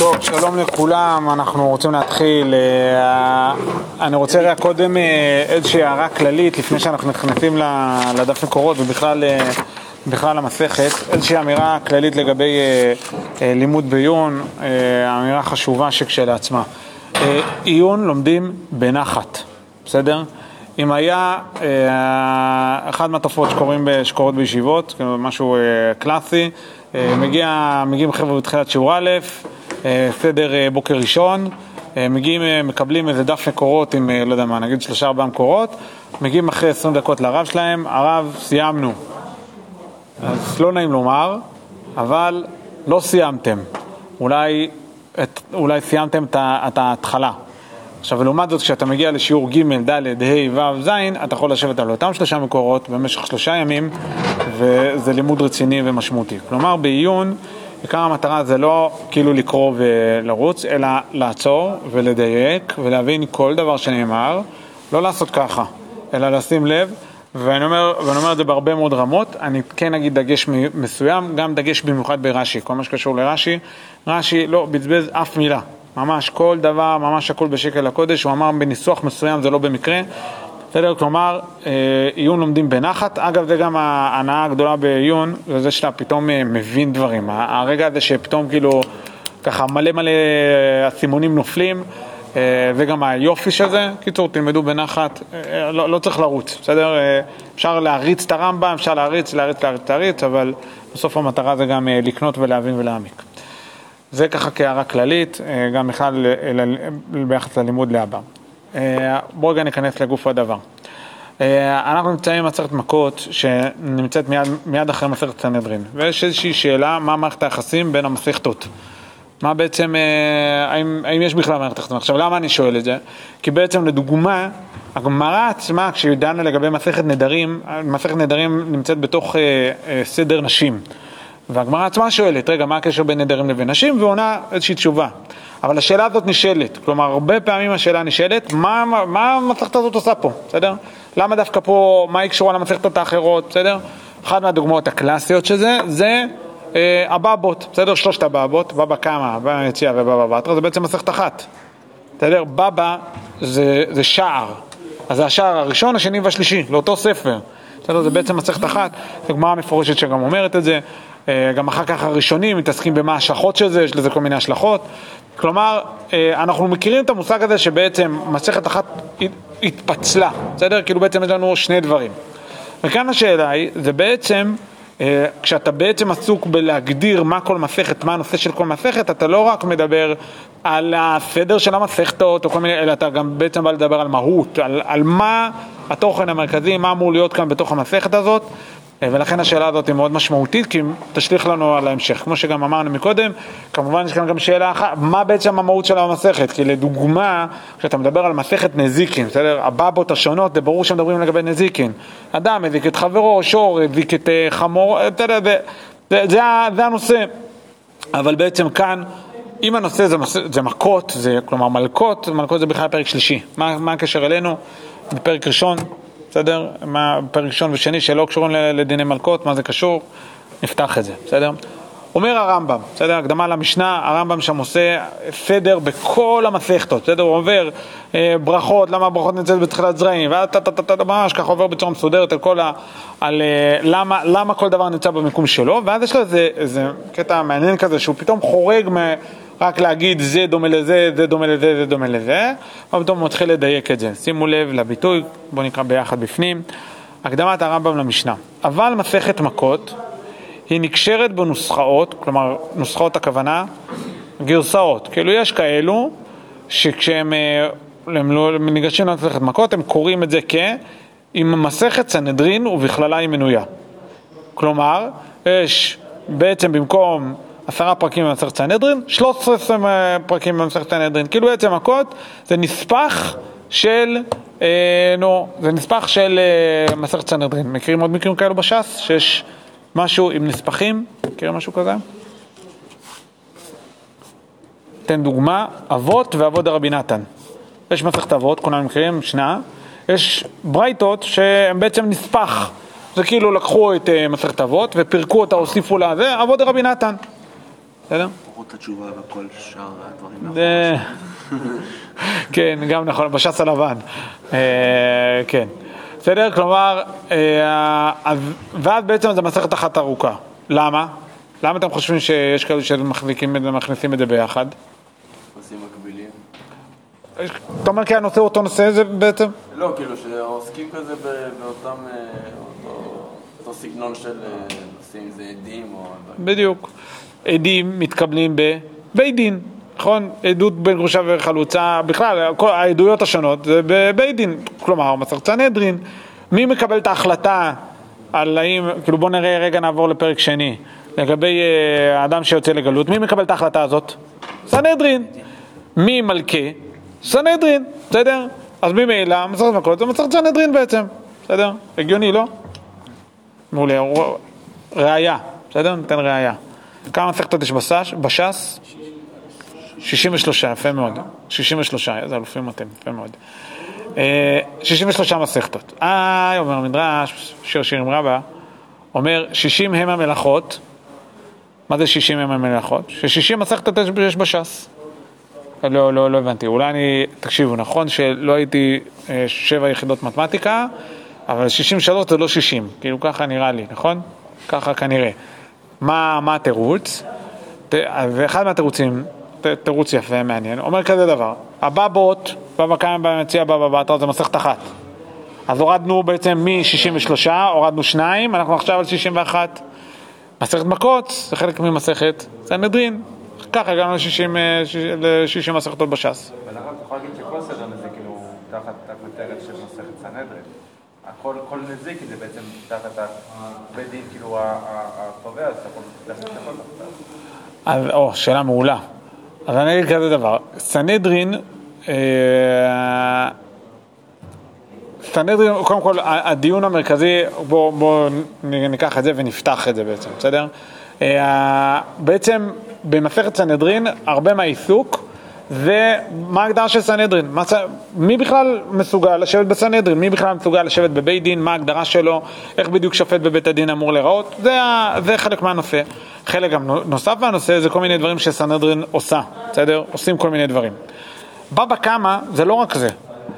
טוב, שלום לכולם, אנחנו רוצים להתחיל. אה, אני רוצה רק קודם אה, איזושהי הערה כללית לפני שאנחנו נכנסים לדף מקורות ובכלל אה, בכלל למסכת, איזושהי אמירה כללית לגבי לימוד בעיון, אמירה חשובה שכשלעצמה. עיון לומדים בנחת, בסדר? אם היה אחד מהתופעות שקורות בישיבות, כאילו משהו קלאסי, מגיע, מגיעים חבר'ה בתחילת שיעור א', סדר אה, בוקר ראשון, אה, מגיעים, מקבלים איזה דף מקורות עם, לא יודע מה, נגיד שלושה ארבעה מקורות, מגיעים אחרי עשרים דקות לרב שלהם, הרב, סיימנו. אז לא נעים לומר, אבל לא סיימתם. אולי, את, אולי סיימתם את ההתחלה. עכשיו, לעומת זאת, כשאתה מגיע לשיעור ג', ד', ה', ו', ז', אתה יכול לשבת על אותם שלושה מקורות במשך שלושה ימים, וזה לימוד רציני ומשמעותי. כלומר, בעיון, עיקר המטרה זה לא כאילו לקרוא ולרוץ, אלא לעצור ולדייק ולהבין כל דבר שנאמר, לא לעשות ככה, אלא לשים לב, ואני אומר, ואני אומר את זה בהרבה מאוד רמות, אני כן אגיד דגש מסוים, גם דגש במיוחד ברש"י, כל מה שקשור לרש"י, רש"י לא בזבז אף מילה, ממש כל דבר, ממש הכל בשקל הקודש, הוא אמר בניסוח מסוים, זה לא במקרה, בסדר? כלומר, אה, עיון לומדים בנחת. אגב, זה גם ההנאה הגדולה בעיון, זה זה שאתה פתאום אה, מבין דברים. הרגע הזה שפתאום כאילו, ככה מלא מלא אסימונים נופלים, אה, זה גם היופי של זה. קיצור, תלמדו בנחת, לא, לא צריך לרוץ, בסדר? אפשר להריץ את הרמב"ם, אפשר להריץ, להריץ, להריץ, להריץ, אבל בסוף המטרה זה גם לקנות ולהבין ולהעמיק. זה ככה כהערה כללית, גם בכלל ביחס ללימוד להבא. אה, בואו רגע ניכנס לגוף הדבר. אה, אנחנו נמצאים במסכת מכות שנמצאת מיד, מיד אחרי מסכת סנהדרין, ויש איזושהי שאלה מה מערכת היחסים בין המסכתות. מה בעצם, אה, האם, האם יש בכלל מערכת יחסים? עכשיו, למה אני שואל את זה? כי בעצם לדוגמה, הגמרא עצמה, כשהיא דנה לגבי מסכת נדרים, מסכת נדרים נמצאת בתוך אה, אה, סדר נשים. והגמרא עצמה שואלת, רגע, מה הקשר בין נדרים לבין נשים? ועונה איזושהי תשובה. אבל השאלה הזאת נשאלת, כלומר, הרבה פעמים השאלה נשאלת, מה, מה המסכת הזאת עושה פה, בסדר? למה דווקא פה, מה היא למסכתות האחרות, בסדר? אחת מהדוגמאות הקלאסיות של זה, אה, הבבות, בסדר? שלושת הבבות, בבא קמא, בבא יציאה ובבא בתרא, זה בעצם מסכת אחת, בסדר? בבא זה, זה שער, אז זה השער הראשון, השני והשלישי, לאותו ספר. בסדר? זה בעצם מסכת אחת, זו גמרא מפורשת שגם אומרת את זה, גם אחר כך הראשונים מתעסקים במה ההשלכות של זה, יש לזה כל מיני השלכות. כלומר, אה, אנחנו מכירים את המושג הזה שבעצם מסכת אחת התפצלה, בסדר? כאילו בעצם יש לנו שני דברים. וכאן השאלה היא, זה בעצם, אה, כשאתה בעצם עסוק בלהגדיר מה כל מסכת, מה הנושא של כל מסכת, אתה לא רק מדבר על הסדר של המסכתות, או כל מיני, אלא אתה גם בעצם בא לדבר על מהות, על, על מה התוכן המרכזי, מה אמור להיות כאן בתוך המסכת הזאת. ולכן השאלה הזאת היא מאוד משמעותית, כי תשליך לנו על ההמשך. כמו שגם אמרנו מקודם, כמובן יש כאן גם שאלה אחת, מה בעצם המהות של המסכת? כי לדוגמה, כשאתה מדבר על מסכת נזיקין, בסדר? הבבות השונות, זה ברור שמדברים לגבי נזיקין. אדם הזיק את חברו, שור הזיק את אה, חמור, אתה יודע, זה, זה, זה, זה הנושא. אבל בעצם כאן, אם הנושא זה, זה מכות, זה, כלומר מלכות, מלכות זה בכלל פרק שלישי. מה, מה הקשר אלינו? בפרק ראשון, בסדר? מה פרק ראשון ושני שלא קשורים לדיני מלכות, מה זה קשור? נפתח את זה, בסדר? אומר הרמב"ם, בסדר? הקדמה למשנה, הרמב"ם שם עושה סדר בכל המסכתות, בסדר? הוא עובר אה, ברכות, למה הברכות נמצאת בתחילת זרעים, ואז טה-טה-טה, ממש ככה עובר בצורה מסודרת על כל ה... על אה, למה, למה כל דבר נמצא במיקום שלו, ואז יש לו איזה, איזה קטע מעניין כזה שהוא פתאום חורג מ... רק להגיד זה דומה לזה, זה דומה לזה, זה דומה לזה, ופתאום הוא מתחיל לדייק את זה. שימו לב לביטוי, בואו נקרא ביחד בפנים. הקדמת הרמב"ם למשנה. אבל מסכת מכות היא נקשרת בנוסחאות, כלומר נוסחאות הכוונה, גרסאות. כאילו יש כאלו שכשהם אה, הם לא ניגשים למסכת מכות הם קוראים את זה כ... עם מסכת סנהדרין ובכללה היא מנויה. כלומר, יש בעצם במקום עשרה פרקים במסכת סנהדרין, שלוש עשרה פרקים במסכת סנהדרין. כאילו בעצם מכות זה נספח של, אה, נו, זה נספח של אה, מסכת סנהדרין. מכירים עוד מקרים כאלו בש"ס? שיש משהו עם נספחים? מכירים משהו כזה? אתן דוגמה, אבות ואבות דרבי נתן. יש מסכת אבות, כולנו מכירים, שנה. יש ברייתות שהן בעצם נספח. זה כאילו לקחו את uh, מסכת אבות ופירקו אותה, הוסיפו לה, זה אבות דרבי נתן. בסדר? את התשובה וכל שאר הדברים. כן, גם נכון, בש"ס הלבן. אה, כן. בסדר? כלומר, אה, אז- ואז בעצם זה מסכת אחת ארוכה. למה? למה אתם חושבים שיש כאלה שמחזיקים את זה, ביחד? עושים מקבילים. אתה אומר כי הנושא הוא אותו נושא זה בעצם? לא, כאילו שעוסקים כזה באותם, אה, אותו- סגנון של נושאים, זה עדים או... בדיוק. עדים מתקבלים בבית דין, נכון? עדות בין גרושה וחלוצה, בכלל, כל העדויות השונות זה בבית דין, כלומר, מסכת סנהדרין. מי מקבל את ההחלטה על האם, כאילו בואו נראה, רגע נעבור לפרק שני, לגבי אה, האדם שיוצא לגלות, מי מקבל את ההחלטה הזאת? סנהדרין. מי מלכה? סנהדרין, בסדר? אז ממילא, מסכת מכות זה מסכת סנהדרין בעצם, בסדר? הגיוני, לא? מעולה, ראייה, בסדר? ניתן ראייה. כמה מסכתות יש בש"ס? בש"ס? 63, יפה מאוד. 63, איזה אלופים אתם, יפה מאוד. אה, 63 מסכתות. אה, אומר המדרש, שיר שירים רבה, אומר 60 הם המלאכות. מה זה 60 הם המלאכות? ש-60 מסכתות יש- יש בש"ס. לא, לא, לא הבנתי. אולי אני, תקשיבו, נכון שלא הייתי אה, שבע יחידות מתמטיקה, אבל 63 זה לא 60, כאילו ככה נראה לי, נכון? ככה כנראה. מה, התירוץ? ת- אז אחד מהתירוצים, תירוץ יפה, מעניין, אומר כזה דבר, הבבות, בבא קמא מציע בבא בתרא זה מסכת אחת. אז הורדנו בעצם מ-63, הורדנו שניים, אנחנו עכשיו על 61. מסכת מכות, זה חלק ממסכת סנהדרין. ככה הגענו ל-60 מסכתות בש"ס. ולכן אתה יכול להגיד שכל סדר נזיקין הוא תחת הכותרת של מסכת סנהדרין. הכל, כל נזיקין זה בעצם תחת הבית דין, כאילו התובע, אז אתה יכול להכניס הכל תחתיו. אז, או, שאלה מעולה. אז אני אגיד כזה דבר, סנהדרין, אה, סנהדרין, קודם כל, הדיון המרכזי, בואו בוא ניקח את זה ונפתח את זה בעצם, בסדר? אה, בעצם במסכת סנהדרין, הרבה מהעיסוק זה מה ההגדרה של סנהדרין, מי בכלל מסוגל לשבת בסנהדרין, מי בכלל מסוגל לשבת בבית דין, מה ההגדרה שלו, איך בדיוק שופט בבית הדין אמור להיראות, זה, זה חלק מהנושא. חלק גם נוסף מהנושא זה כל מיני דברים שסנהדרין עושה, בסדר? עושים כל מיני דברים. בבא קמא זה לא רק זה.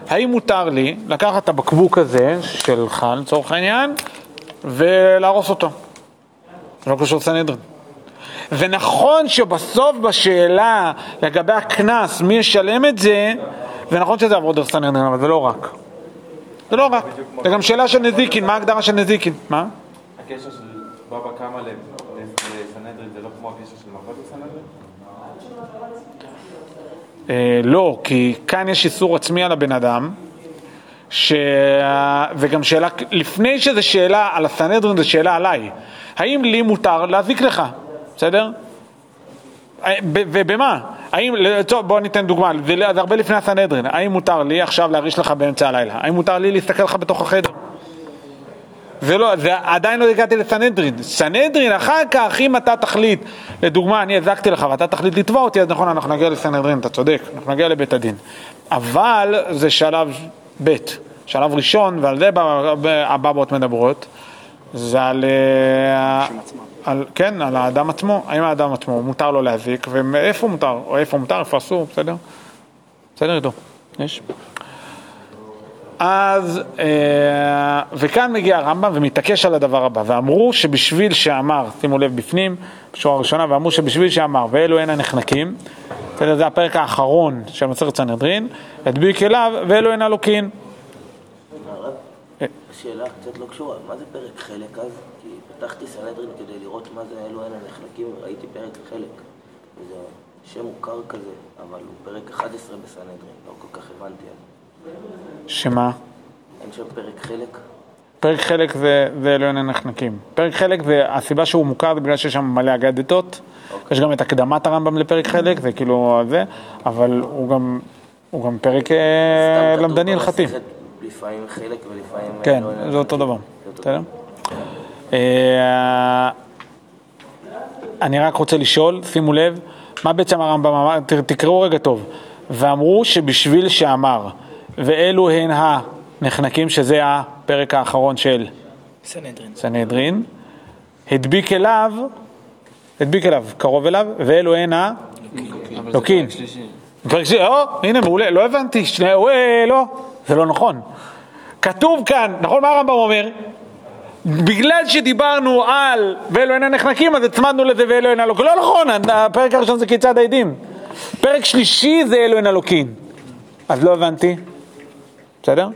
האם מותר לי לקחת את הבקבוק הזה שלך לצורך העניין ולהרוס אותו? לא קשור לסנהדרין. ונכון שבסוף בשאלה לגבי הקנס, מי ישלם את זה, זה נכון שזה יעבור דרך סנהדרין, אבל זה לא רק. זה לא רק. זה גם שאלה של נזיקין, מה ההגדרה של נזיקין? מה? הקשר של בבא קמא ל- לסנהדרין זה לא כמו הקשר של מכות לסנהדרין? אה, לא, כי כאן יש איסור עצמי על הבן אדם, ש... וגם שאלה, לפני שזה שאלה על הסנהדרין, זו שאלה עליי. האם לי מותר להזיק לך, בסדר? אה, ובמה? האם, טוב, בוא ניתן דוגמה, זה הרבה לפני הסנהדרין, האם מותר לי עכשיו להריש לך באמצע הלילה? האם מותר לי להסתכל לך בתוך החדר? זה לא, זה עדיין לא הגעתי לסנהדרין. סנהדרין, אחר כך, אם אתה תחליט, לדוגמה, אני הזקתי לך ואתה תחליט לתבוע אותי, אז נכון, אנחנו נגיע לסנהדרין, אתה צודק, אנחנו נגיע לבית הדין. אבל זה שלב ב', שלב ראשון, ועל זה הבבות מדברות, זה על, אה, על, כן, על האדם עצמו, האם האדם עצמו, מותר לו להזיק, ואיפה מותר, או איפה מותר, איפה אסור, בסדר? בסדר איתו, יש. אז, אה, וכאן מגיע הרמב"ם ומתעקש על הדבר הבא, ואמרו שבשביל שאמר, שימו לב בפנים, בשורה הראשונה, ואמרו שבשביל שאמר, ואלו הן הנחנקים, בסדר, זה הפרק האחרון של מסכת סנהדרין, הדביק אליו, ואלו הן הלוקין. הרב, שאלה קצת לא קשורה, מה זה פרק חלק אז? פתחתי סנהדרין כדי לראות מה זה אלו אלה נחלקים, ראיתי פרק חלק. וזה שם מוכר כזה, אבל הוא פרק 11 בסנהדרין, לא כל כך הבנתי אז. שמה? אין שם פרק חלק? פרק חלק זה, זה הן הנחנקים. פרק חלק זה, הסיבה שהוא מוכר זה בגלל שיש שם מלא אגדתות, יש גם את הקדמת הרמב"ם לפרק חלק, זה כאילו זה, אבל הוא גם, הוא גם פרק אה, למדני הלכתי. לפעמים חלק ולפעמים... כן, אלה זה אותו. דבר, זה בסדר? אה, אני רק רוצה לשאול, שימו לב, מה בעצם הרמב"ם אמר, תקראו רגע טוב, ואמרו שבשביל שאמר, ואלו הן הנחנקים, שזה הפרק האחרון של סנהדרין. סנהדרין, הדביק אליו הדביק אליו, קרוב אליו, ואלו הנה לוקין. פרק שלישי, או, הנה מעולה, לא הבנתי, שני, אה, לא, זה לא נכון. כתוב כאן, נכון מה הרמב"ם אומר? בגלל שדיברנו על ואלו הנה נחנקים, אז הצמדנו לזה ואלו הנה לוקין. לא נכון, הפרק הראשון זה כיצד העדים. פרק שלישי זה אלו הנה לוקין. אז לא הבנתי, בסדר?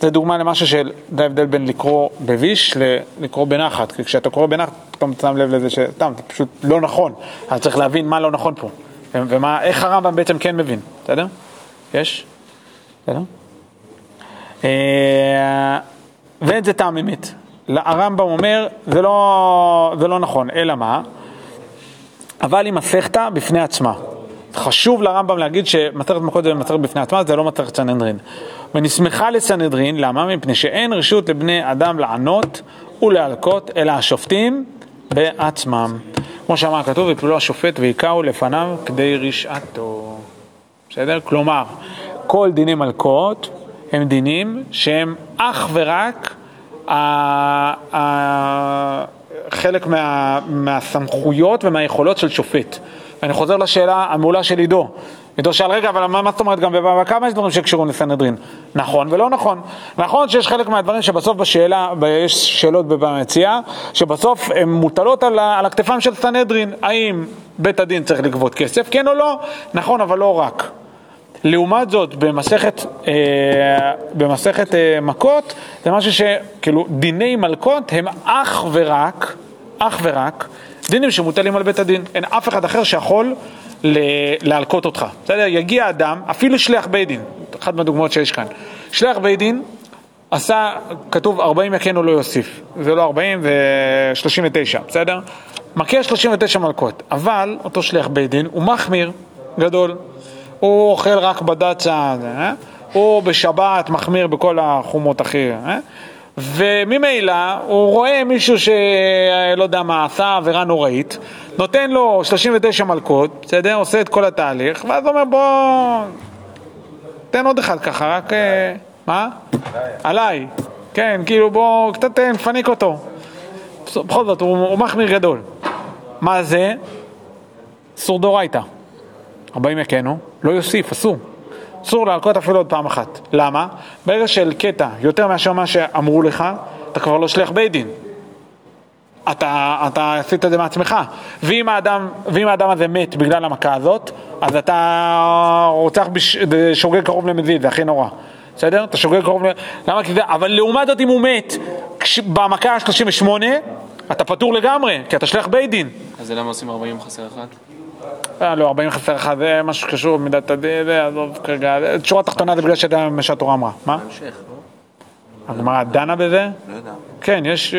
זה דוגמה למשהו של, זה ההבדל בין לקרוא בביש ללקרוא בנחת, כי כשאתה קורא בנחת, פתאום שם לב לזה שסתם, זה פשוט לא נכון, אז צריך להבין מה לא נכון פה, ומה, איך הרמב"ם בעצם כן מבין, בסדר? יש? בסדר? אה, ואין זה טעם אמת. הרמב"ם אומר, זה לא, זה לא נכון, אלא מה? אבל היא מסכתא בפני עצמה. חשוב לרמב"ם להגיד שמסכת מכות זה מסכת בפני עצמה, זה לא מסכת סנהדרין. ונסמכה לסנהדרין, למה? מפני שאין רשות לבני אדם לענות ולהלקות, אלא השופטים בעצמם. כמו שאמר הכתוב, יפלו השופט ויקעו לפניו כדי רשעתו. בסדר? כלומר, כל דיני מלכות הם דינים שהם אך ורק חלק מה, מהסמכויות ומהיכולות של שופט. ואני חוזר לשאלה המעולה של עידו. עידו שאל, רגע, אבל מה, מה זאת אומרת גם בבבא קמא יש דברים שקשורים לסנהדרין? נכון ולא נכון. נכון שיש חלק מהדברים שבסוף בשאלה, יש שאלות בבבא מציאה, שבסוף הן מוטלות על, על הכתפיים של סנהדרין. האם בית הדין צריך לגבות כסף, כן או לא? נכון, אבל לא רק. לעומת זאת, במסכת, אה, במסכת אה, מכות, זה משהו שכאילו דיני מלכות הם אך ורק, אך ורק, דינים שמוטלים על בית הדין. אין אף אחד אחר שיכול להלקות אותך. בסדר? יגיע אדם, אפילו שליח בית דין, אחת מהדוגמאות שיש כאן. שליח בית דין עשה, כתוב 40 יכנו לא יוסיף. זה לא 40, זה 39, בסדר? מכה 39 מלכות, אבל אותו שליח בית דין הוא מחמיר גדול. הוא אוכל רק בד"צה, אה? הוא בשבת מחמיר בכל החומות הכי... אה? וממילא הוא רואה מישהו שלא יודע מה עשה עבירה נוראית, נותן לו 39 מלכות, בסדר? עושה את כל התהליך, ואז אומר בוא, תן עוד אחד ככה, רק... אה, מה? עליי. כן, כאילו בוא קצת אה, נפניק אותו. בכל זאת, הוא, הוא מחמיר גדול. מה זה? אסור דאורייתא. 40 יכנו, לא יוסיף, אסור. אסור להלקות אפילו עוד פעם אחת. למה? ברגע של קטע יותר מאשר מה שאמרו לך, אתה כבר לא שליח בית דין. אתה, אתה עשית את זה מעצמך. ואם האדם, ואם האדם הזה מת בגלל המכה הזאת, אז אתה רוצח בש... קרוב למזיד, זה הכי נורא. בסדר? אתה שוגג קרוב ל... למה? כי זה... אבל לעומת זאת אם הוא מת כש... במכה ה-38, אתה פטור לגמרי, כי אתה שליח בית דין. אז למה עושים 40 חסר אחד? אה, לא, 40 חסר אחד, זה משהו שקשור במידת הדין, עזוב כרגע, שורה תחתונה זה בגלל שאתה מה שהתורה אמרה. מה? לא? הגמרא דנה בזה? לא יודע. כן, יש,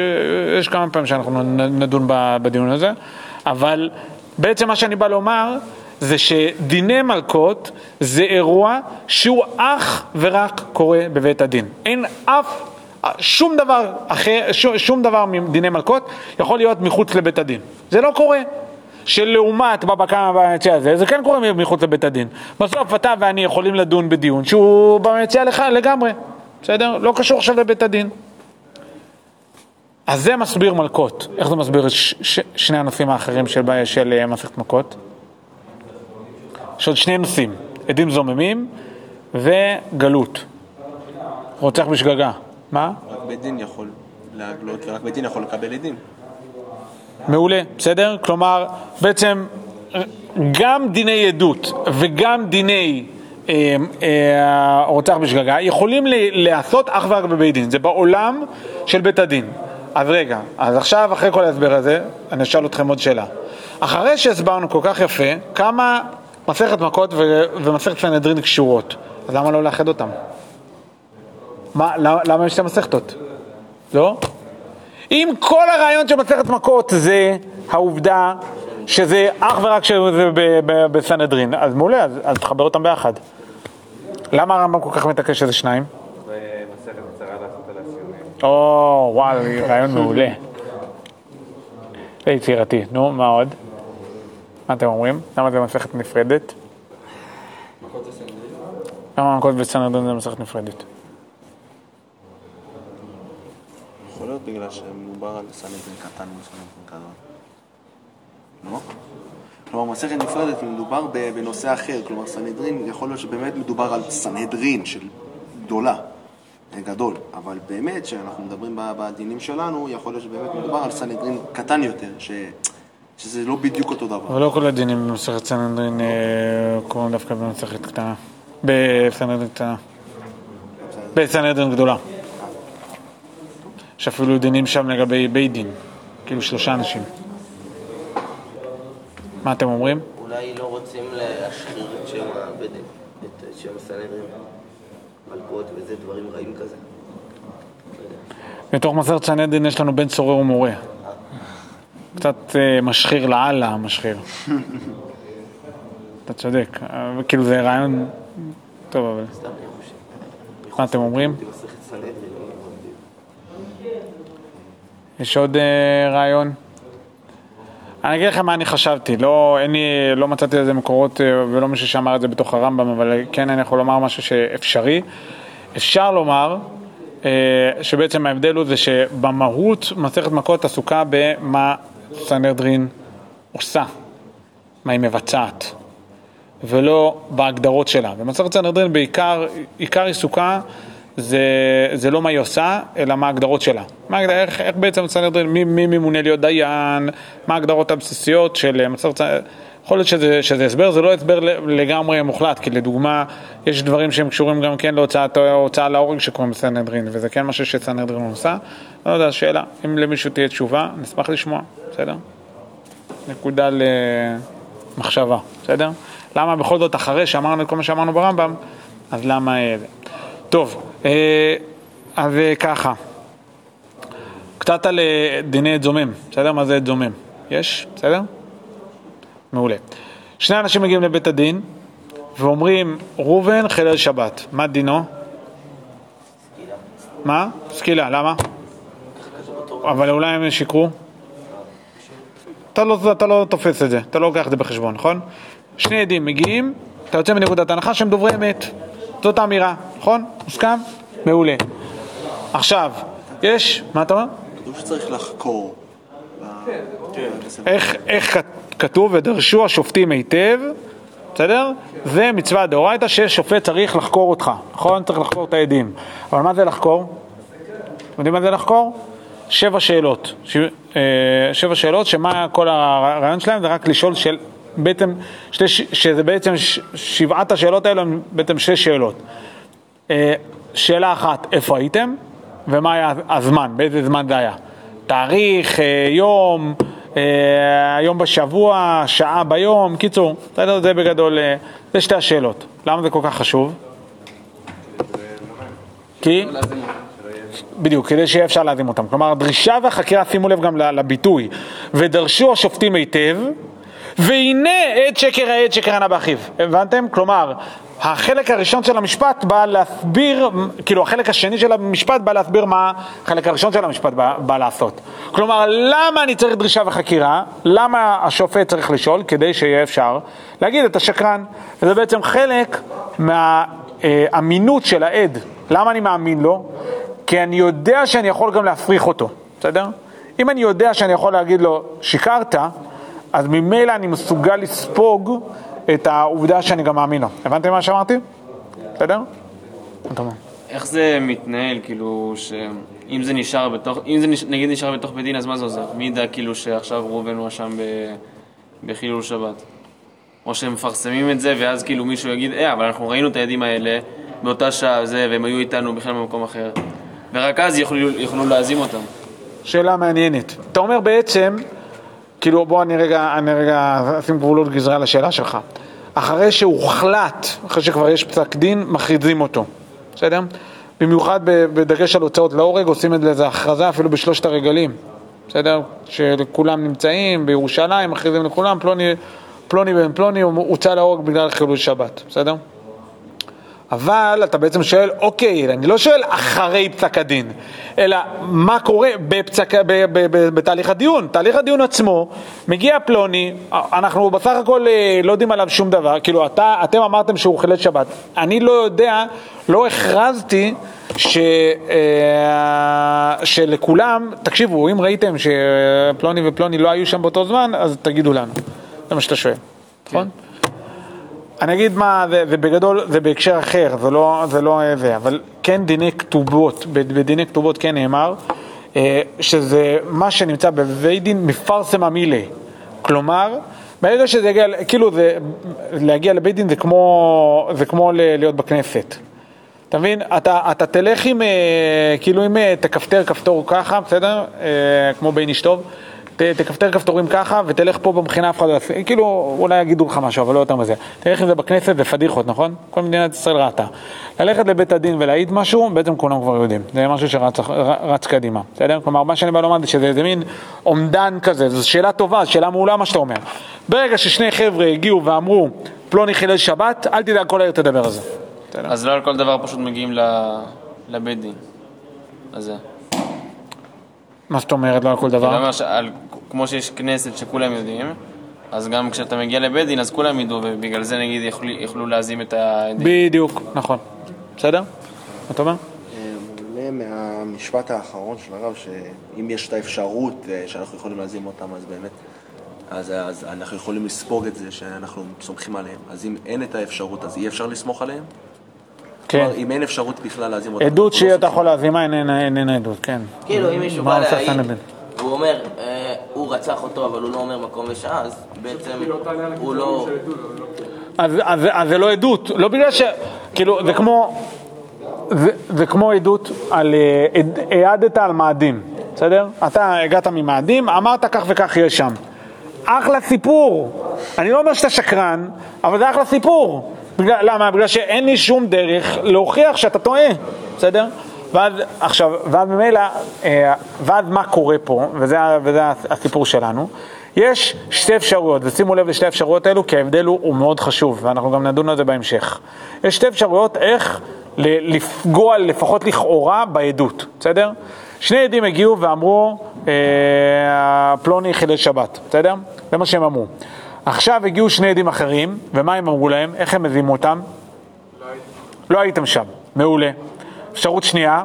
יש כמה פעמים שאנחנו נדון בדיון הזה, אבל בעצם מה שאני בא לומר זה שדיני מלכות זה אירוע שהוא אך ורק קורה בבית הדין. אין אף, שום דבר אחר, שום, שום דבר מדיני מלכות יכול להיות מחוץ לבית הדין. זה לא קורה. שלעומת בבא קמא במציע הזה, זה כן קורה מחוץ לבית הדין. בסוף אתה ואני יכולים לדון בדיון שהוא במציע לך לגמרי, בסדר? לא קשור עכשיו לבית הדין. אז זה מסביר מלכות. איך זה מסביר ש- ש- שני הנושאים האחרים של, של uh, מסכת מכות? יש עוד שני נושאים, עדים זוממים וגלות. רוצח בשגגה. מה? רק בית דין יכול להגלות, ורק בית דין יכול לקבל עדים. מעולה, בסדר? כלומר, בעצם גם דיני עדות וגם דיני אה, אה, בשגגה יכולים להיעשות אך ורק בבית דין, זה בעולם של בית הדין. אז רגע, אז עכשיו אחרי כל ההסבר הזה, אני אשאל אתכם עוד שאלה. אחרי שהסברנו כל כך יפה, כמה מסכת מכות ו- ומסכת סנהדרין קשורות, אז למה לא לאחד אותם? מה, למה, למה יש שתי מסכתות? לא? אם כל הרעיון של מסכת מכות זה העובדה שזה אך ורק שזה בסנהדרין, אז מעולה, אז, אז תחבר אותם ביחד. למה הרמב"ם כל כך מתעקש שזה שניים? או, וואו, רעיון מעולה. זה יצירתי. נו, מה עוד? מה אתם אומרים? למה זה מסכת נפרדת? למה מכות וסנהדרין זה מסכת נפרדת? יכול להיות בגלל שמדובר על סנהדרין קטן וסנהדרין גדול. לא? כלומר, מסכת נפרדת מדובר בנושא אחר, כלומר, סנהדרין, יכול להיות שבאמת מדובר על סנהדרין של גדולה, אה, גדול, אבל באמת, כשאנחנו מדברים בדינים שלנו, יכול להיות שבאמת מדובר על סנהדרין קטן יותר, ש... שזה לא בדיוק אותו דבר. אבל לא כל הדינים במסכת סנהדרין אה, קורים דווקא במסכת קטנה. בסנהדרין קטנה. בסנהדרין גדולה. יש אפילו דינים שם לגבי בית דין, כאילו שלושה אנשים. מה אתם אומרים? אולי לא רוצים להשחיר את שם הבית דין, את שם הסנהדרין, מלכות וזה, דברים רעים כזה. בתוך מסכת סנהדרין יש לנו בן צורר ומורה. קצת אה, משחיר לאללה, משחיר. אתה צודק, כאילו זה רעיון טוב, אבל... מה אתם אומרים? מסכת סנהדרין, לא הבנתי. יש עוד אה, רעיון? אני אגיד לכם מה אני חשבתי, לא, לי, לא מצאתי לזה מקורות אה, ולא מישהו שאמר את זה בתוך הרמב"ם, אבל כן אני יכול לומר משהו שאפשרי. אפשר לומר אה, שבעצם ההבדל הוא זה שבמהות מסכת מכות עסוקה במה סנהדרין עושה, מה היא מבצעת, ולא בהגדרות שלה. ומסכת סנהדרין בעיקר, עיקר עיסוקה זה, זה לא מה היא עושה, אלא מה ההגדרות שלה. מה, איך, איך בעצם סנהדרין, מי, מי ממונה להיות דיין, מה ההגדרות הבסיסיות של אה, מסכת סנהדרין. יכול להיות שזה, שזה הסבר, זה לא הסבר לגמרי מוחלט, כי לדוגמה, יש דברים שהם קשורים גם כן להוצאת הוצאה להורג שקוראים בסנהדרין, וזה כן משהו שסנהדרין עושה. לא יודע, שאלה, אם למישהו תהיה תשובה, נשמח לשמוע, בסדר? נקודה למחשבה, בסדר? למה בכל זאת אחרי שאמרנו את כל מה שאמרנו ברמב"ם, אז למה... טוב, אה, אז אה, ככה, קצת על דיני דזומם, בסדר? מה זה דזומם? יש? בסדר? מעולה. שני אנשים מגיעים לבית הדין ואומרים, ראובן חילל שבת, מה דינו? מה? סקילה, למה? אבל אולי הם שיקרו? אתה לא, אתה לא תופס את זה, אתה לא לוקח את זה בחשבון, נכון? שני עדים מגיעים, אתה יוצא מנקודת הנחה שהם דוברי אמת. זאת האמירה, נכון? מוסכם? מעולה. עכשיו, יש, מה אתה אומר? כתוב שצריך לחקור. איך, איך כתוב, ודרשו השופטים היטב, בסדר? זה מצווה דאורייתא ששופט צריך לחקור אותך, נכון? צריך לחקור את העדים. אבל מה זה לחקור? אתם יודעים מה זה לחקור? שבע שאלות. ש... אה, שבע שאלות, שמה כל הרעיון שלהם זה רק לשאול של... בעצם, שתי... שזה בעצם ש... שבעת השאלות האלו הן בעצם שש שאלות. אה, שאלה אחת, איפה הייתם? ומה היה הזמן, באיזה זמן זה היה? תאריך, אה, יום, אה, יום בשבוע, שעה ביום, קיצור, בסדר? זה בגדול, זה שתי השאלות. למה זה כל כך חשוב? כי? בדיוק, כדי שיהיה אפשר להזים אותם. כלומר, הדרישה והחקירה, שימו לב גם לביטוי, ודרשו השופטים היטב, והנה עד שקר העד שקר ענה באחיו. הבנתם? כלומר, החלק הראשון של המשפט בא להסביר, כאילו החלק השני של המשפט בא להסביר מה החלק הראשון של המשפט בא, בא לעשות. כלומר, למה אני צריך דרישה וחקירה? למה השופט צריך לשאול? כדי שיהיה אפשר להגיד את השקרן. וזה בעצם חלק מהאמינות של העד. למה אני מאמין לו? כי אני יודע שאני יכול גם להפריך אותו, בסדר? אם אני יודע שאני יכול להגיד לו, שיקרת, אז ממילא אני מסוגל לספוג את העובדה שאני גם מאמין לו. הבנתם מה שאמרתי? בסדר? איך זה מתנהל, כאילו, שאם זה נשאר בתוך, אם זה נש- נגיד נשאר בתוך בית דין, אז מה זה עוזר? מי ידע כאילו שעכשיו ראובן הואשם ב- בחילול שבת? או שהם מפרסמים את זה, ואז כאילו מישהו יגיד, אה, אבל אנחנו ראינו את העדים האלה באותה שעה וזה, והם היו איתנו בכלל במקום אחר. ורק אז יוכלו, יוכלו להזים אותם. שאלה מעניינת. אתה אומר בעצם, כאילו בוא אני רגע, אני רגע אשים גבולות גזרה לשאלה שלך. אחרי שהוחלט, אחרי שכבר יש פסק דין, מכריזים אותו, בסדר? במיוחד בדגש על הוצאות להורג, עושים את זה איזה הכרזה אפילו בשלושת הרגלים, בסדר? שכולם נמצאים בירושלים, מכריזים לכולם, פלוני, פלוני בן פלוני הוצא להורג בגלל חילול שבת, בסדר? אבל אתה בעצם שואל, אוקיי, אני לא שואל אחרי פסק הדין, אלא מה קורה בפסק, ב, ב, ב, בתהליך הדיון. תהליך הדיון עצמו, מגיע פלוני, אנחנו בסך הכל אה, לא יודעים עליו שום דבר, כאילו אתה, אתם אמרתם שהוא חילל שבת, אני לא יודע, לא הכרזתי ש, אה, שלכולם, תקשיבו, אם ראיתם שפלוני ופלוני לא היו שם באותו זמן, אז תגידו לנו, זה מה שאתה שואל, נכון? אני אגיד מה, זה, זה בהקשר אחר, זה לא זה, לא זה אבל כן דיני כתובות, בדיני כתובות כן נאמר, אה, שזה מה שנמצא בבית דין מפרסם המילי. כלומר, ברגע שזה יגיע, כאילו זה, להגיע לבית דין זה כמו, זה כמו להיות בכנסת. אתה מבין? אתה, אתה תלך עם, אה, כאילו אה, תכפתר כפתור ככה, בסדר? כמו בין איש טוב. תכפתר כפתורים ככה ותלך פה במכינה אף אחד לא יעשה, כאילו אולי יגידו לך משהו, אבל לא יותר מזה. תלך עם זה בכנסת, זה פדיחות, נכון? כל מדינת ישראל ראתה. ללכת לבית הדין ולהעיד משהו, בעצם כולם כבר יודעים. זה משהו שרץ קדימה, בסדר? כלומר, מה שאני בא לומר זה שזה מין אומדן כזה, זו שאלה טובה, שאלה מעולה מה שאתה אומר. ברגע ששני חבר'ה הגיעו ואמרו, פלוני חילל שבת, אל תדאג, כל העיר תדבר על זה. אז לא על כל דבר פשוט מגיעים לבית דין. אז. מה זאת אומרת, לא על כל דבר? אומר שעל, כמו שיש כנסת שכולם יודעים, אז גם כשאתה מגיע לבית דין אז כולם ידעו, ובגלל זה נגיד יוכלו, יוכלו להזים את העדים. בדיוק, נכון. בסדר? מה אתה אומר? עולה מהמשפט האחרון של הרב, שאם יש את האפשרות אה, שאנחנו יכולים להזים אותם, אז באמת, אז, אז אנחנו יכולים לספוג את זה שאנחנו סומכים עליהם. אז אם אין את האפשרות, אז אי אפשר לסמוך עליהם? כן. אם אין אפשרות בכלל להזים אותם. עדות שאתה יכול להזימה איננה עדות, כן. כאילו, אם מישהו בא להעיד, הוא אומר, אה, הוא רצח אותו, אבל הוא לא אומר מקום ושעה, אז בעצם הוא לא... אז זה לא עדות, לא בגלל ש... כאילו, זה כמו... זה, כמו עדות על... אה, העדת על מאדים, בסדר? אתה הגעת ממאדים, אמרת כך וכך יש שם. אחלה סיפור. אני לא אומר שאתה שקרן, אבל זה אחלה סיפור. בגלל, למה? בגלל שאין לי שום דרך להוכיח שאתה טועה, בסדר? ואז, עכשיו, ואז ממילא, אה, ואז מה קורה פה, וזה, וזה הסיפור שלנו, יש שתי אפשרויות, ושימו לב לשתי האפשרויות האלו, כי ההבדל הוא, הוא מאוד חשוב, ואנחנו גם נדון על זה בהמשך. יש שתי אפשרויות איך לפגוע, לפחות לכאורה, בעדות, בסדר? שני עדים הגיעו ואמרו, אה, פלוני חילל שבת, בסדר? זה מה שהם אמרו. עכשיו הגיעו שני עדים אחרים, ומה הם אמרו להם? איך הם מביאים אותם? לא הייתם שם, מעולה. אפשרות שנייה?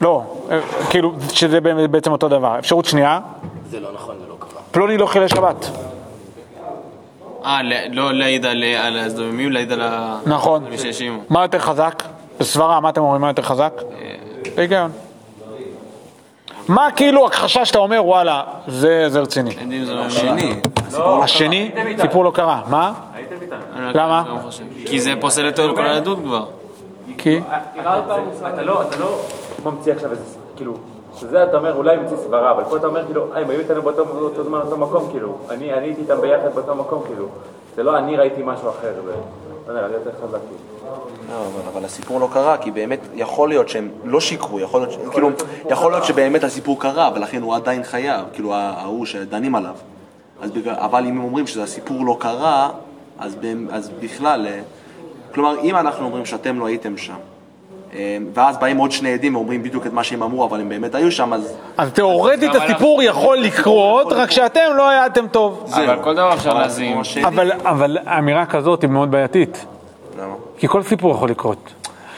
לא, אה, כאילו, שזה בעצם אותו דבר. אפשרות שנייה? זה לא נכון, זה לא קרה. פלוני לא חילל שבת. אה, לא להעיד על הזדוממים, להעיד על ה... נכון. מה יותר חזק? בסברה, מה אתם אומרים? מה יותר חזק? אה, היגיון. מה כאילו הכחשה שאתה אומר, וואלה, זה רציני? השני. השני? סיפור לא קרה. מה? למה? כי זה פוסל את כל העדות כבר. כי? אתה לא ממציא עכשיו איזה, כאילו, שזה אתה אומר אולי ממציא סברה, אבל פה אתה אומר כאילו, הם היו איתנו באותו זמן באותו מקום, כאילו, אני הייתי איתם ביחד באותו מקום, כאילו, זה לא אני ראיתי משהו אחר, לא, אבל הסיפור לא קרה, כי באמת יכול להיות שהם לא שיקרו, יכול להיות, כאילו, יכול להיות שבאמת הסיפור קרה, ולכן הוא עדיין חייב, כאילו ההוא שדנים עליו. אבל אם הם אומרים שהסיפור לא קרה, אז בכלל, אה, כלומר, אם אנחנו אומרים שאתם לא הייתם שם, אה, ואז באים עוד שני עדים ואומרים בדיוק את מה שהם אמרו, אבל הם באמת היו שם, אז... אז תאורטית הסיפור יכול לקרות, רק שאתם לא הייתם טוב. אבל כל דבר אפשר להזין. אבל אמירה כזאת היא מאוד בעייתית. למה? כי כל סיפור יכול לקרות.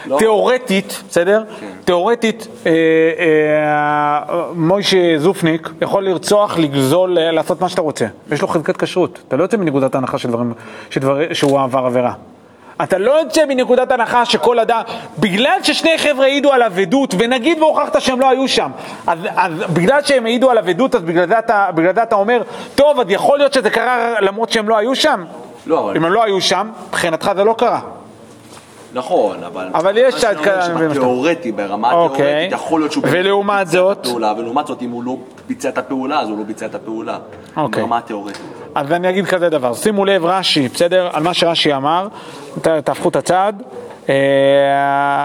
לא. תיאורטית, בסדר? כן. תיאורטית, אה, אה, מוישה זופניק יכול לרצוח, לגזול, לעשות מה שאתה רוצה. יש לו חזקת כשרות. אתה לא יוצא מנקודת ההנחה של דברים, שדבר, שהוא עבר עבירה. אתה לא יוצא מנקודת הנחה שכל אדם, בגלל ששני חבר'ה העידו על אבדות, ונגיד והוכחת שהם לא היו שם, אז, אז בגלל שהם העידו על אבדות, אז בגלל זה, אתה, בגלל זה אתה אומר, טוב, אז יכול להיות שזה קרה למרות שהם לא היו שם? לא, אבל... אם הם לא היו שם, מבחינתך זה לא קרה. נכון, אבל... אבל יש צד כאלה... תיאורטי, ברמה אוקיי. התיאורטית, יכול להיות שהוא... ולעומת זאת? ולעומת זאת, אם הוא לא ביצע את הפעולה, אז הוא לא ביצע את הפעולה. אוקיי. ברמה התיאורטית. אז אני אגיד כזה דבר, שימו לב רש"י, בסדר? על מה שרש"י אמר, תהפכו את הצד. אה,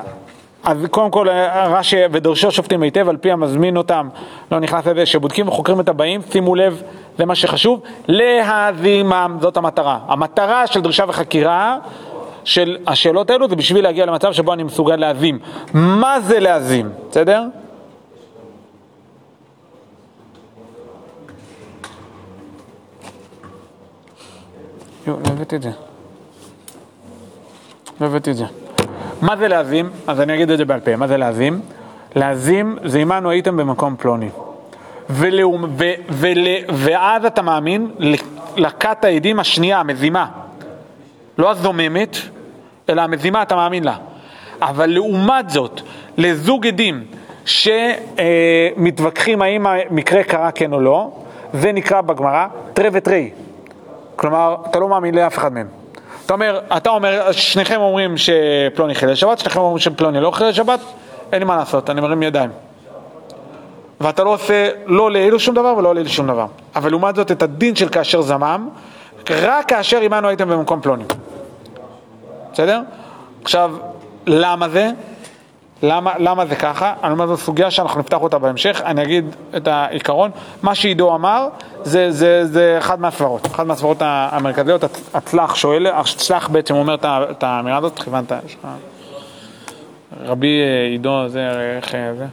אז קודם כל רש"י ודורשו שופטים היטב על פי המזמין אותם, לא נכנס לזה, שבודקים וחוקרים את הבאים, שימו לב, זה מה שחשוב, להזימם, זאת המטרה. המטרה של דרישה וחקירה של השאלות האלו זה בשביל להגיע למצב שבו אני מסוגל להזים. מה זה להזים, בסדר? לא הבאתי את זה. לא הבאתי את זה. מה זה להזים? אז אני אגיד את זה בעל פה. מה זה להזים? להזים זה עמנו הייתם במקום פלוני. ולאום, ו, ול, ואז אתה מאמין לכת העדים השנייה, המזימה. לא הזוממת, אלא המזימה אתה מאמין לה. אבל לעומת זאת, לזוג עדים שמתווכחים האם המקרה קרה כן או לא, זה נקרא בגמרא תרי ותרי. כלומר, אתה לא מאמין לאף אחד מהם. אתה אומר, אתה אומר, שניכם אומרים שפלוני חילל שבת, שניכם אומרים שפלוני לא חילל שבת, אין לי מה לעשות, אני מרים ידיים. ואתה לא עושה לא לאלו שום דבר ולא לאלו שום דבר. אבל לעומת זאת, את הדין של כאשר זמם, רק כאשר עמנו הייתם במקום פלוני. בסדר? עכשיו, למה זה? למה, למה זה ככה? אני אומר, זו סוגיה שאנחנו נפתח אותה בהמשך, אני אגיד את העיקרון. מה שעידו אמר, זה, זה, זה אחד מהסברות, אחד מהסברות המרכזיות, הצלח שואל, הצלח בעצם אומר את האמירה הזאת, כיוונת. רבי עידו, זה, איך זה?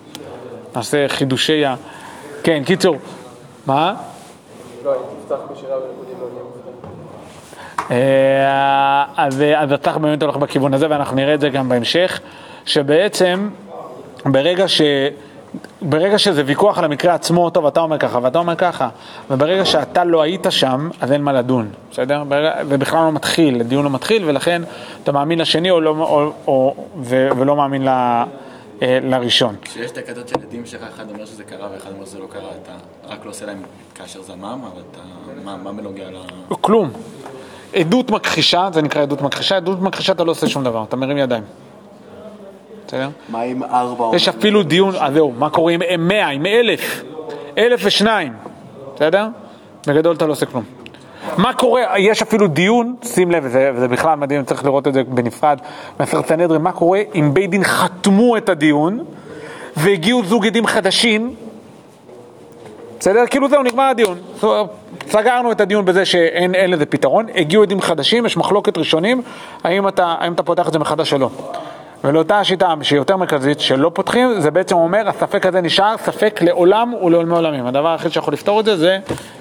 נעשה חידושי ה... כן, קיצור, מה? לא, תפתח בשירה וריקודים לא אז הצלח באמת הולך בכיוון הזה, ואנחנו נראה את זה גם בהמשך. שבעצם ברגע, ש... ברגע שזה ויכוח על המקרה עצמו, טוב, אתה אומר ככה ואתה אומר ככה, וברגע שאתה לא היית שם, אז אין מה לדון, בסדר? ברגע... ובכלל לא מתחיל, הדיון לא מתחיל, ולכן אתה מאמין לשני או לא, או, או, ו... ולא מאמין ל... אה, לראשון. כשיש את הקטעות של עדים שלך, אחד אומר שזה קרה ואחד אומר שזה לא קרה, אתה רק לא עושה להם כאשר זמם, אבל אתה... מה, מה בנוגע ל... כלום. עדות מכחישה, זה נקרא עדות מכחישה, עדות מכחישה אתה לא עושה שום דבר, אתה מרים ידיים. בסדר? מה עם ארבע? יש אפילו דיון, אז זהו, מה קורה עם מאה, עם אלף, אלף ושניים, בסדר? בגדול אתה לא עושה כלום. מה קורה, יש אפילו דיון, שים לב, וזה, וזה בכלל מדהים, צריך לראות את זה בנפרד, מסכת סנהדרין, מה קורה אם בית דין חתמו את הדיון והגיעו זוג עדים חדשים, בסדר? כאילו זהו, נגמר הדיון. סגרנו את הדיון בזה שאין לזה פתרון, הגיעו עדים חדשים, יש מחלוקת ראשונים, האם אתה, האם אתה פותח את זה מחדש או לא. ולאותה השיטה שהיא יותר מרכזית, שלא פותחים, זה בעצם אומר, הספק הזה נשאר ספק לעולם ולעולמי עולמים. הדבר היחיד שיכול לפתור את זה זה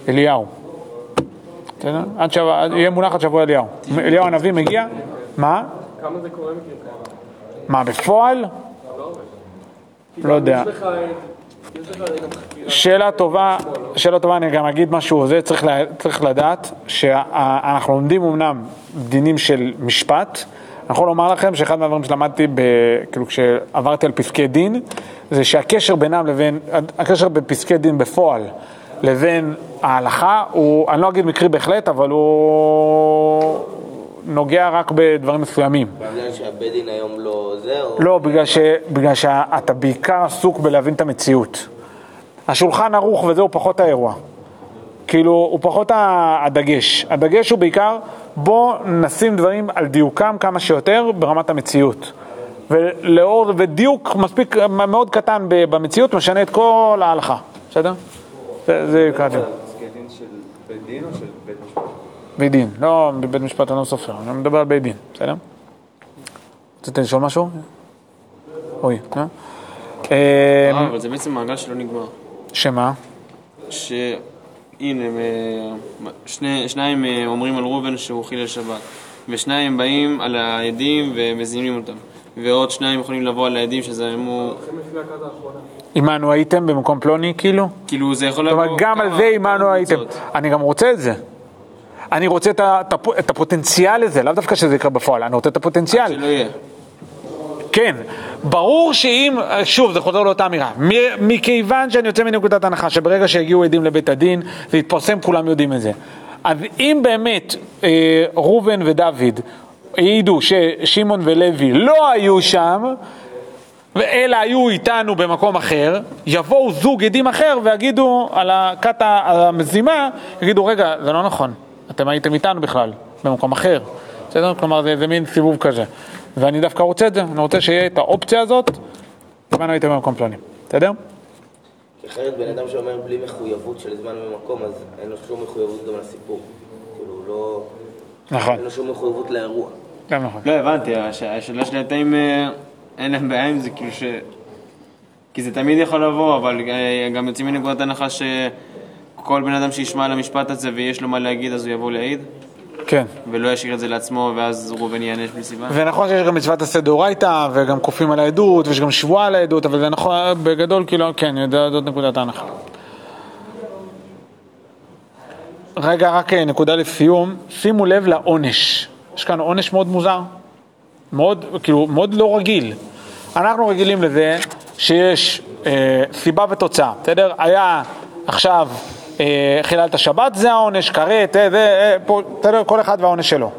אליהו. בסדר? עד שבוע, יהיה מונח עד שבוע אליהו. אליהו הנביא מגיע, מה? כמה זה קורה מקרים כאלה? מה, בפועל? לא יודע. שאלה טובה, שאלה טובה, אני גם אגיד משהו, זה צריך, צריך לדעת שאנחנו לומדים אמנם דינים של משפט, אני יכול לומר לכם שאחד מהדברים שלמדתי, ב, כאילו כשעברתי על פסקי דין, זה שהקשר בינם לבין, הקשר בפסקי דין בפועל לבין ההלכה הוא, אני לא אגיד מקרי בהחלט, אבל הוא נוגע רק בדברים מסוימים. בגלל שהבית דין היום לא זה? או... לא, בגלל, ש, בגלל שאתה בעיקר עסוק בלהבין את המציאות. השולחן ערוך וזה הוא פחות האירוע. כאילו, הוא פחות הדגש. הדגש הוא בעיקר, בוא נשים דברים על דיוקם כמה שיותר ברמת המציאות. ולאור, ודיוק מספיק מאוד קטן במציאות משנה את כל ההלכה, בסדר? זה. פסקי דין של בית דין או של בית משפט? בית דין, לא, בבית משפט אני לא סופר, אני מדבר על בית דין, בסדר? רצית לשאול משהו? אוי, אה? אה, אבל זה בעצם מעגל שלא נגמר. שמה? הנה, שני, שניים אה, אומרים על ראובן שהוא חילל שבת, ושניים באים על העדים ומזינים אותם, ועוד שניים יכולים לבוא על העדים שזיימו... עמנו הייתם במקום פלוני, כאילו? כאילו זה יכול לבוא... אומרת, גם על זה עמנו הייתם. אני גם רוצה את זה. אני רוצה את, את הפוטנציאל לזה, לאו דווקא שזה יקרה בפועל, אני רוצה את הפוטנציאל. כן, ברור שאם, שוב, זה חוזר לאותה אמירה, מכיוון שאני יוצא מנקודת הנחה שברגע שהגיעו עדים לבית הדין, זה יתפרסם, כולם יודעים את זה. אז אם באמת אה, ראובן ודוד העידו ששמעון ולוי לא היו שם, אלא היו איתנו במקום אחר, יבואו זוג עדים אחר ויגידו על הכת המזימה, יגידו, רגע, זה לא נכון, אתם הייתם איתנו בכלל, במקום אחר. בסדר? כלומר, זה, זה מין סיבוב כזה. ואני דווקא רוצה את זה, אני רוצה שיהיה את האופציה הזאת, זמן הייתם במקום פלוני, בסדר? אחרת בן אדם שאומר בלי מחויבות של זמן ומקום, אז אין לו שום מחויבות גם לסיפור. כאילו, לא... נכון. אין לו שום מחויבות לאירוע. גם נכון. לא, הבנתי, הש- השאלה שלי הייתה אם אה, אין להם בעיה עם זה, כאילו ש... כי זה תמיד יכול לבוא, אבל אה, גם יוצאים מנקודת הנחה שכל בן אדם שישמע על המשפט הזה ויש לו מה להגיד, אז הוא יבוא להעיד, כן. ולא ישאיר את זה לעצמו, ואז ראובן ייענש בלי סיבה. ונכון שיש גם מצוות עשה דאורייתא, וגם כופים על העדות, ויש גם שבועה על העדות, אבל זה נכון, בגדול, כאילו, כן, יודע- זאת נקודת ההנחה. רגע, רק אה, נקודה לסיום, שימו לב לעונש. יש כאן עונש מאוד מוזר, מאוד, כאילו, מאוד לא רגיל. אנחנו רגילים לזה שיש אה, סיבה ותוצאה, בסדר? היה עכשיו חיללת שבת, זה העונש, כרת, אה, זה, אה? כל אחד והעונש שלו.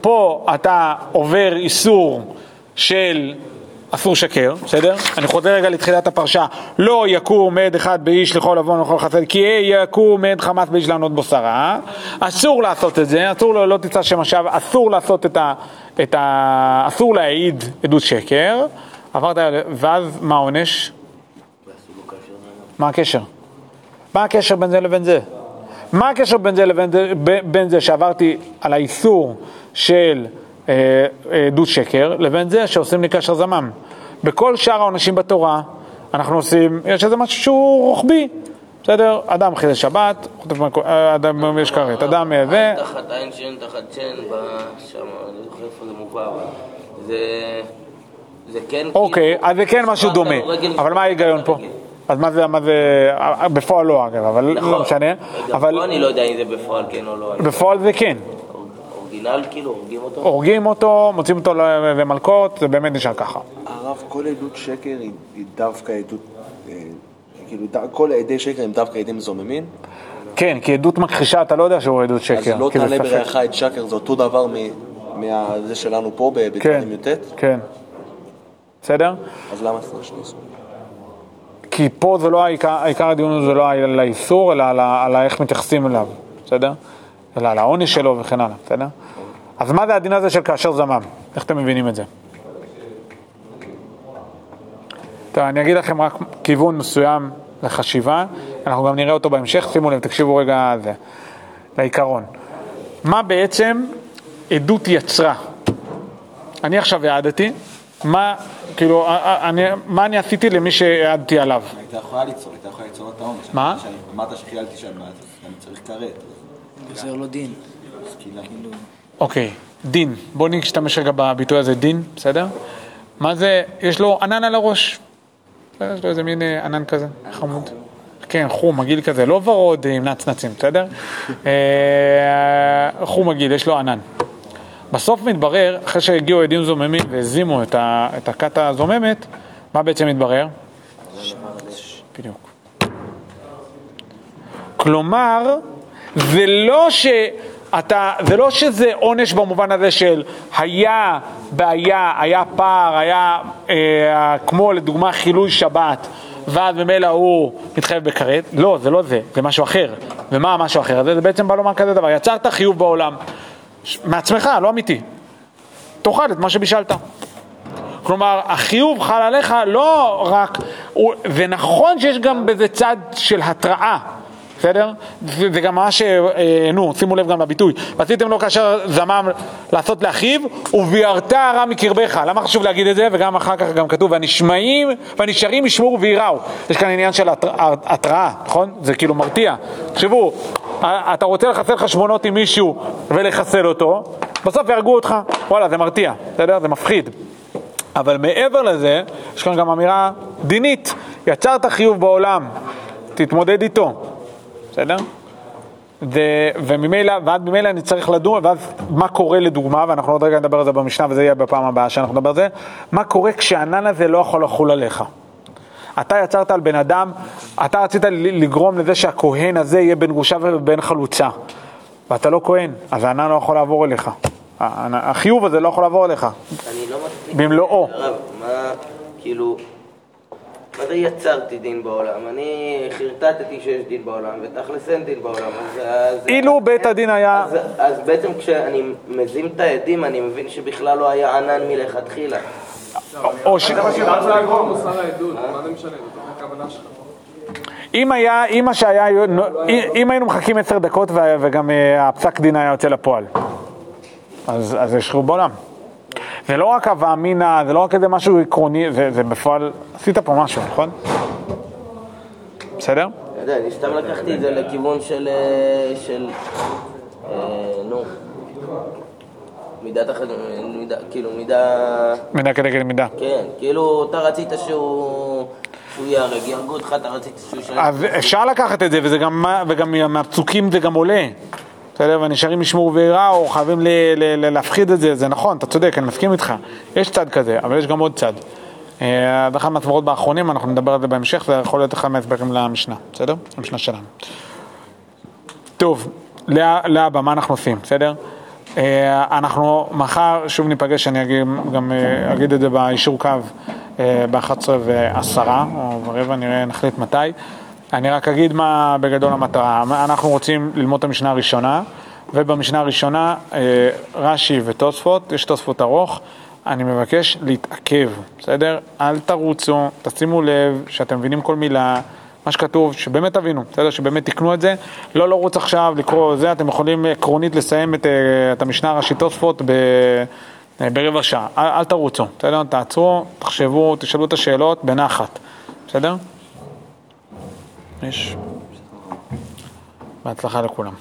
פה אתה עובר איסור של אסור שקר, בסדר? אני חוזר רגע לתחילת הפרשה. לא יקום עד אחד באיש לכל עוון ולכל חסד, כי יקום עד חמאס באיש לענות בו שרה. אסור לעשות את זה, אסור לו, לא תצא שם עכשיו, אסור לעשות את ה... את ה אסור להעיד עדות שקר. עברת, ואז מה העונש? מה הקשר? מה הקשר בין זה לבין זה? מה הקשר בין זה לבין זה, בין זה שעברתי על האיסור של אה, עדות שקר, לבין זה שעושים לי קשר זמם? בכל שאר העונשים בתורה אנחנו עושים, יש איזה משהו שהוא רוחבי, בסדר? אדם חידש שבת, אה, אדם יש כרת, אדם אה, זה, תחת עין שן תחת שן, שם, אני לא זוכר איפה זה מובא, אבל זה... זה כן... אוקיי, כאילו- אז זה כן משהו דומה, אבל מה ההיגיון פה? אז מה זה, מה זה, אה, בפועל לא אגב, אבל נכון. לא משנה, גם אבל פה אני לא יודע אם זה בפועל כן או לא. בפועל זה כן. אורגינל כאילו, הורגים אותו? הורגים אותו, מוצאים אותו למלקות, זה באמת נשאר ככה. הרב, כל עדות שקר היא דווקא עדות, אה, כאילו כל עדי שקר הם דווקא עדים זוממים, כן, כי עדות מכחישה, אתה לא יודע שהוא עדות שקר. אז לא זה תעלה. ברעך את שקר, זה אותו דבר מזה שלנו פה כן, בתקנים י"ט, כן. בסדר? אז למה עשו שני איסורים? כי פה זה לא העיקר, העיקר הדיון זה לא על האיסור, אלא על, ה- על איך מתייחסים אליו, בסדר? אלא על העונש שלו וכן הלאה, בסדר? אז מה זה הדין הזה של כאשר זמם? איך אתם מבינים את זה? טוב, אני אגיד לכם רק כיוון מסוים לחשיבה, אנחנו גם נראה אותו בהמשך, שימו לב, תקשיבו רגע זה, לעיקרון. מה בעצם עדות יצרה? אני עכשיו העדתי, מה, כאילו, אני, מה אני עשיתי למי שהעדתי עליו? הייתה יכולה ליצור, הייתה יכולה ליצור את העונש. מה? אמרת שחיללתי אז אני צריך כרת. גוזר לו דין. כאילו... אוקיי, דין. בואו נשתמש רגע בביטוי הזה, דין, בסדר? מה זה, יש לו ענן על הראש. יש לו איזה מין אה, ענן כזה, חמוד. כן, חום, מגעיל כזה, לא ורוד עם נצנצים, בסדר? אה, חום מגעיל, יש לו ענן. בסוף מתברר, אחרי שהגיעו עדים זוממים והזימו את, את הכת הזוממת, מה בעצם מתברר? בדיוק. כלומר, זה לא שאתה, זה לא שזה עונש במובן הזה של היה בעיה, היה פער, היה אה, כמו לדוגמה חילול שבת, ואז ממילא הוא מתחייב בכרת, לא, זה לא זה, זה משהו אחר. ומה המשהו האחר הזה? זה בעצם בא לומר כזה דבר, יצרת חיוב בעולם, ש- מעצמך, לא אמיתי. תאכל את מה שבישלת. כלומר, החיוב חל עליך לא רק, הוא- זה נכון שיש גם בזה צד של התראה, בסדר? זה גם מה ש... אה, נו, שימו לב גם לביטוי. ועשיתם לו כאשר זמם לעשות לאחיו, וביארת הרע מקרבך. למה חשוב להגיד את זה? וגם אחר כך גם כתוב, והנשמעים, והנשארים ישמעו וייראו. יש כאן עניין של התר- התראה, נכון? זה כאילו מרתיע. תחשבו, אתה רוצה לחסל חשבונות עם מישהו ולחסל אותו, בסוף יהרגו אותך. וואלה, זה מרתיע, בסדר? זה מפחיד. אבל מעבר לזה, יש כאן גם אמירה דינית, יצרת חיוב בעולם, תתמודד איתו, בסדר? ו- וממילא, ואז ממילא אני צריך לדון, ואז מה קורה לדוגמה, ואנחנו עוד רגע נדבר על זה במשנה וזה יהיה בפעם הבאה שאנחנו נדבר על זה, מה קורה כשהענן הזה לא יכול לחול עליך. אתה יצרת על בן אדם, אתה רצית לגרום לזה שהכהן הזה יהיה בן גרושה ובן חלוצה, ואתה לא כהן, אז הענן לא יכול לעבור אליך. החיוב הזה לא יכול לעבור אליך. אני לא מספיק... במלואו. מה, כאילו... מה זה יצרתי דין בעולם? אני חרטטתי שיש דין בעולם, ותכלס אין דין בעולם. אז, אז, אילו בית הדין היה... אז, אז בעצם כשאני מזים את העדים, אני מבין שבכלל לא היה ענן מלכתחילה. או ש... אם היה, אם מה שהיה, אם היינו מחכים עשר דקות וגם אה, הפסק דין היה יוצא לפועל, אז, אז יש חיוב בעולם. זה לא רק הווה אמינא, זה לא רק איזה משהו עקרוני, זה, זה בפועל, עשית פה משהו, נכון? בסדר? יודע, אני סתם לקחתי את זה לכיוון של... אה, של... אה, נו. מידת החד... מידה, כאילו מידה... מידה כנגד מידה. כן, כאילו אתה רצית שהוא... שהוא ייהרג, יהרגו אותך, אתה רצית שהוא ישלם. אז אפשר לקחת את זה, וזה גם, וגם מהפסוקים זה גם עולה. בסדר? והנשארים ישמעו ויראו, חייבים ל, ל, ל, להפחיד את זה, זה נכון, אתה צודק, אני מסכים איתך. יש צד כזה, אבל יש גם עוד צד. אה, זה אחד מהסברות באחרונים, אנחנו נדבר על זה בהמשך, זה יכול להיות אחד מההסברים למשנה, בסדר? למשנה שלנו. טוב, להבא, מה אנחנו עושים, בסדר? אה, אנחנו מחר שוב ניפגש, אני אגיד, גם אה, אגיד את זה באישור קו ב-11 ו-10 או ברבע, נראה, נחליט מתי. אני רק אגיד מה בגדול המטרה. אנחנו רוצים ללמוד את המשנה הראשונה, ובמשנה הראשונה אה, רש"י ותוספות, יש תוספות ארוך. אני מבקש להתעכב, בסדר? אל תרוצו, תשימו לב שאתם מבינים כל מילה, מה שכתוב, שבאמת תבינו, בסדר? שבאמת תקנו את זה. לא לרוץ עכשיו לקרוא זה, אתם יכולים עקרונית לסיים את, אה, את המשנה הראשית תוספות ב... אה, ברבע שעה. אל, אל תרוצו, בסדר? תעצרו, תחשבו, תשאלו את השאלות בנחת, בסדר? יש. בהצלחה לכולם.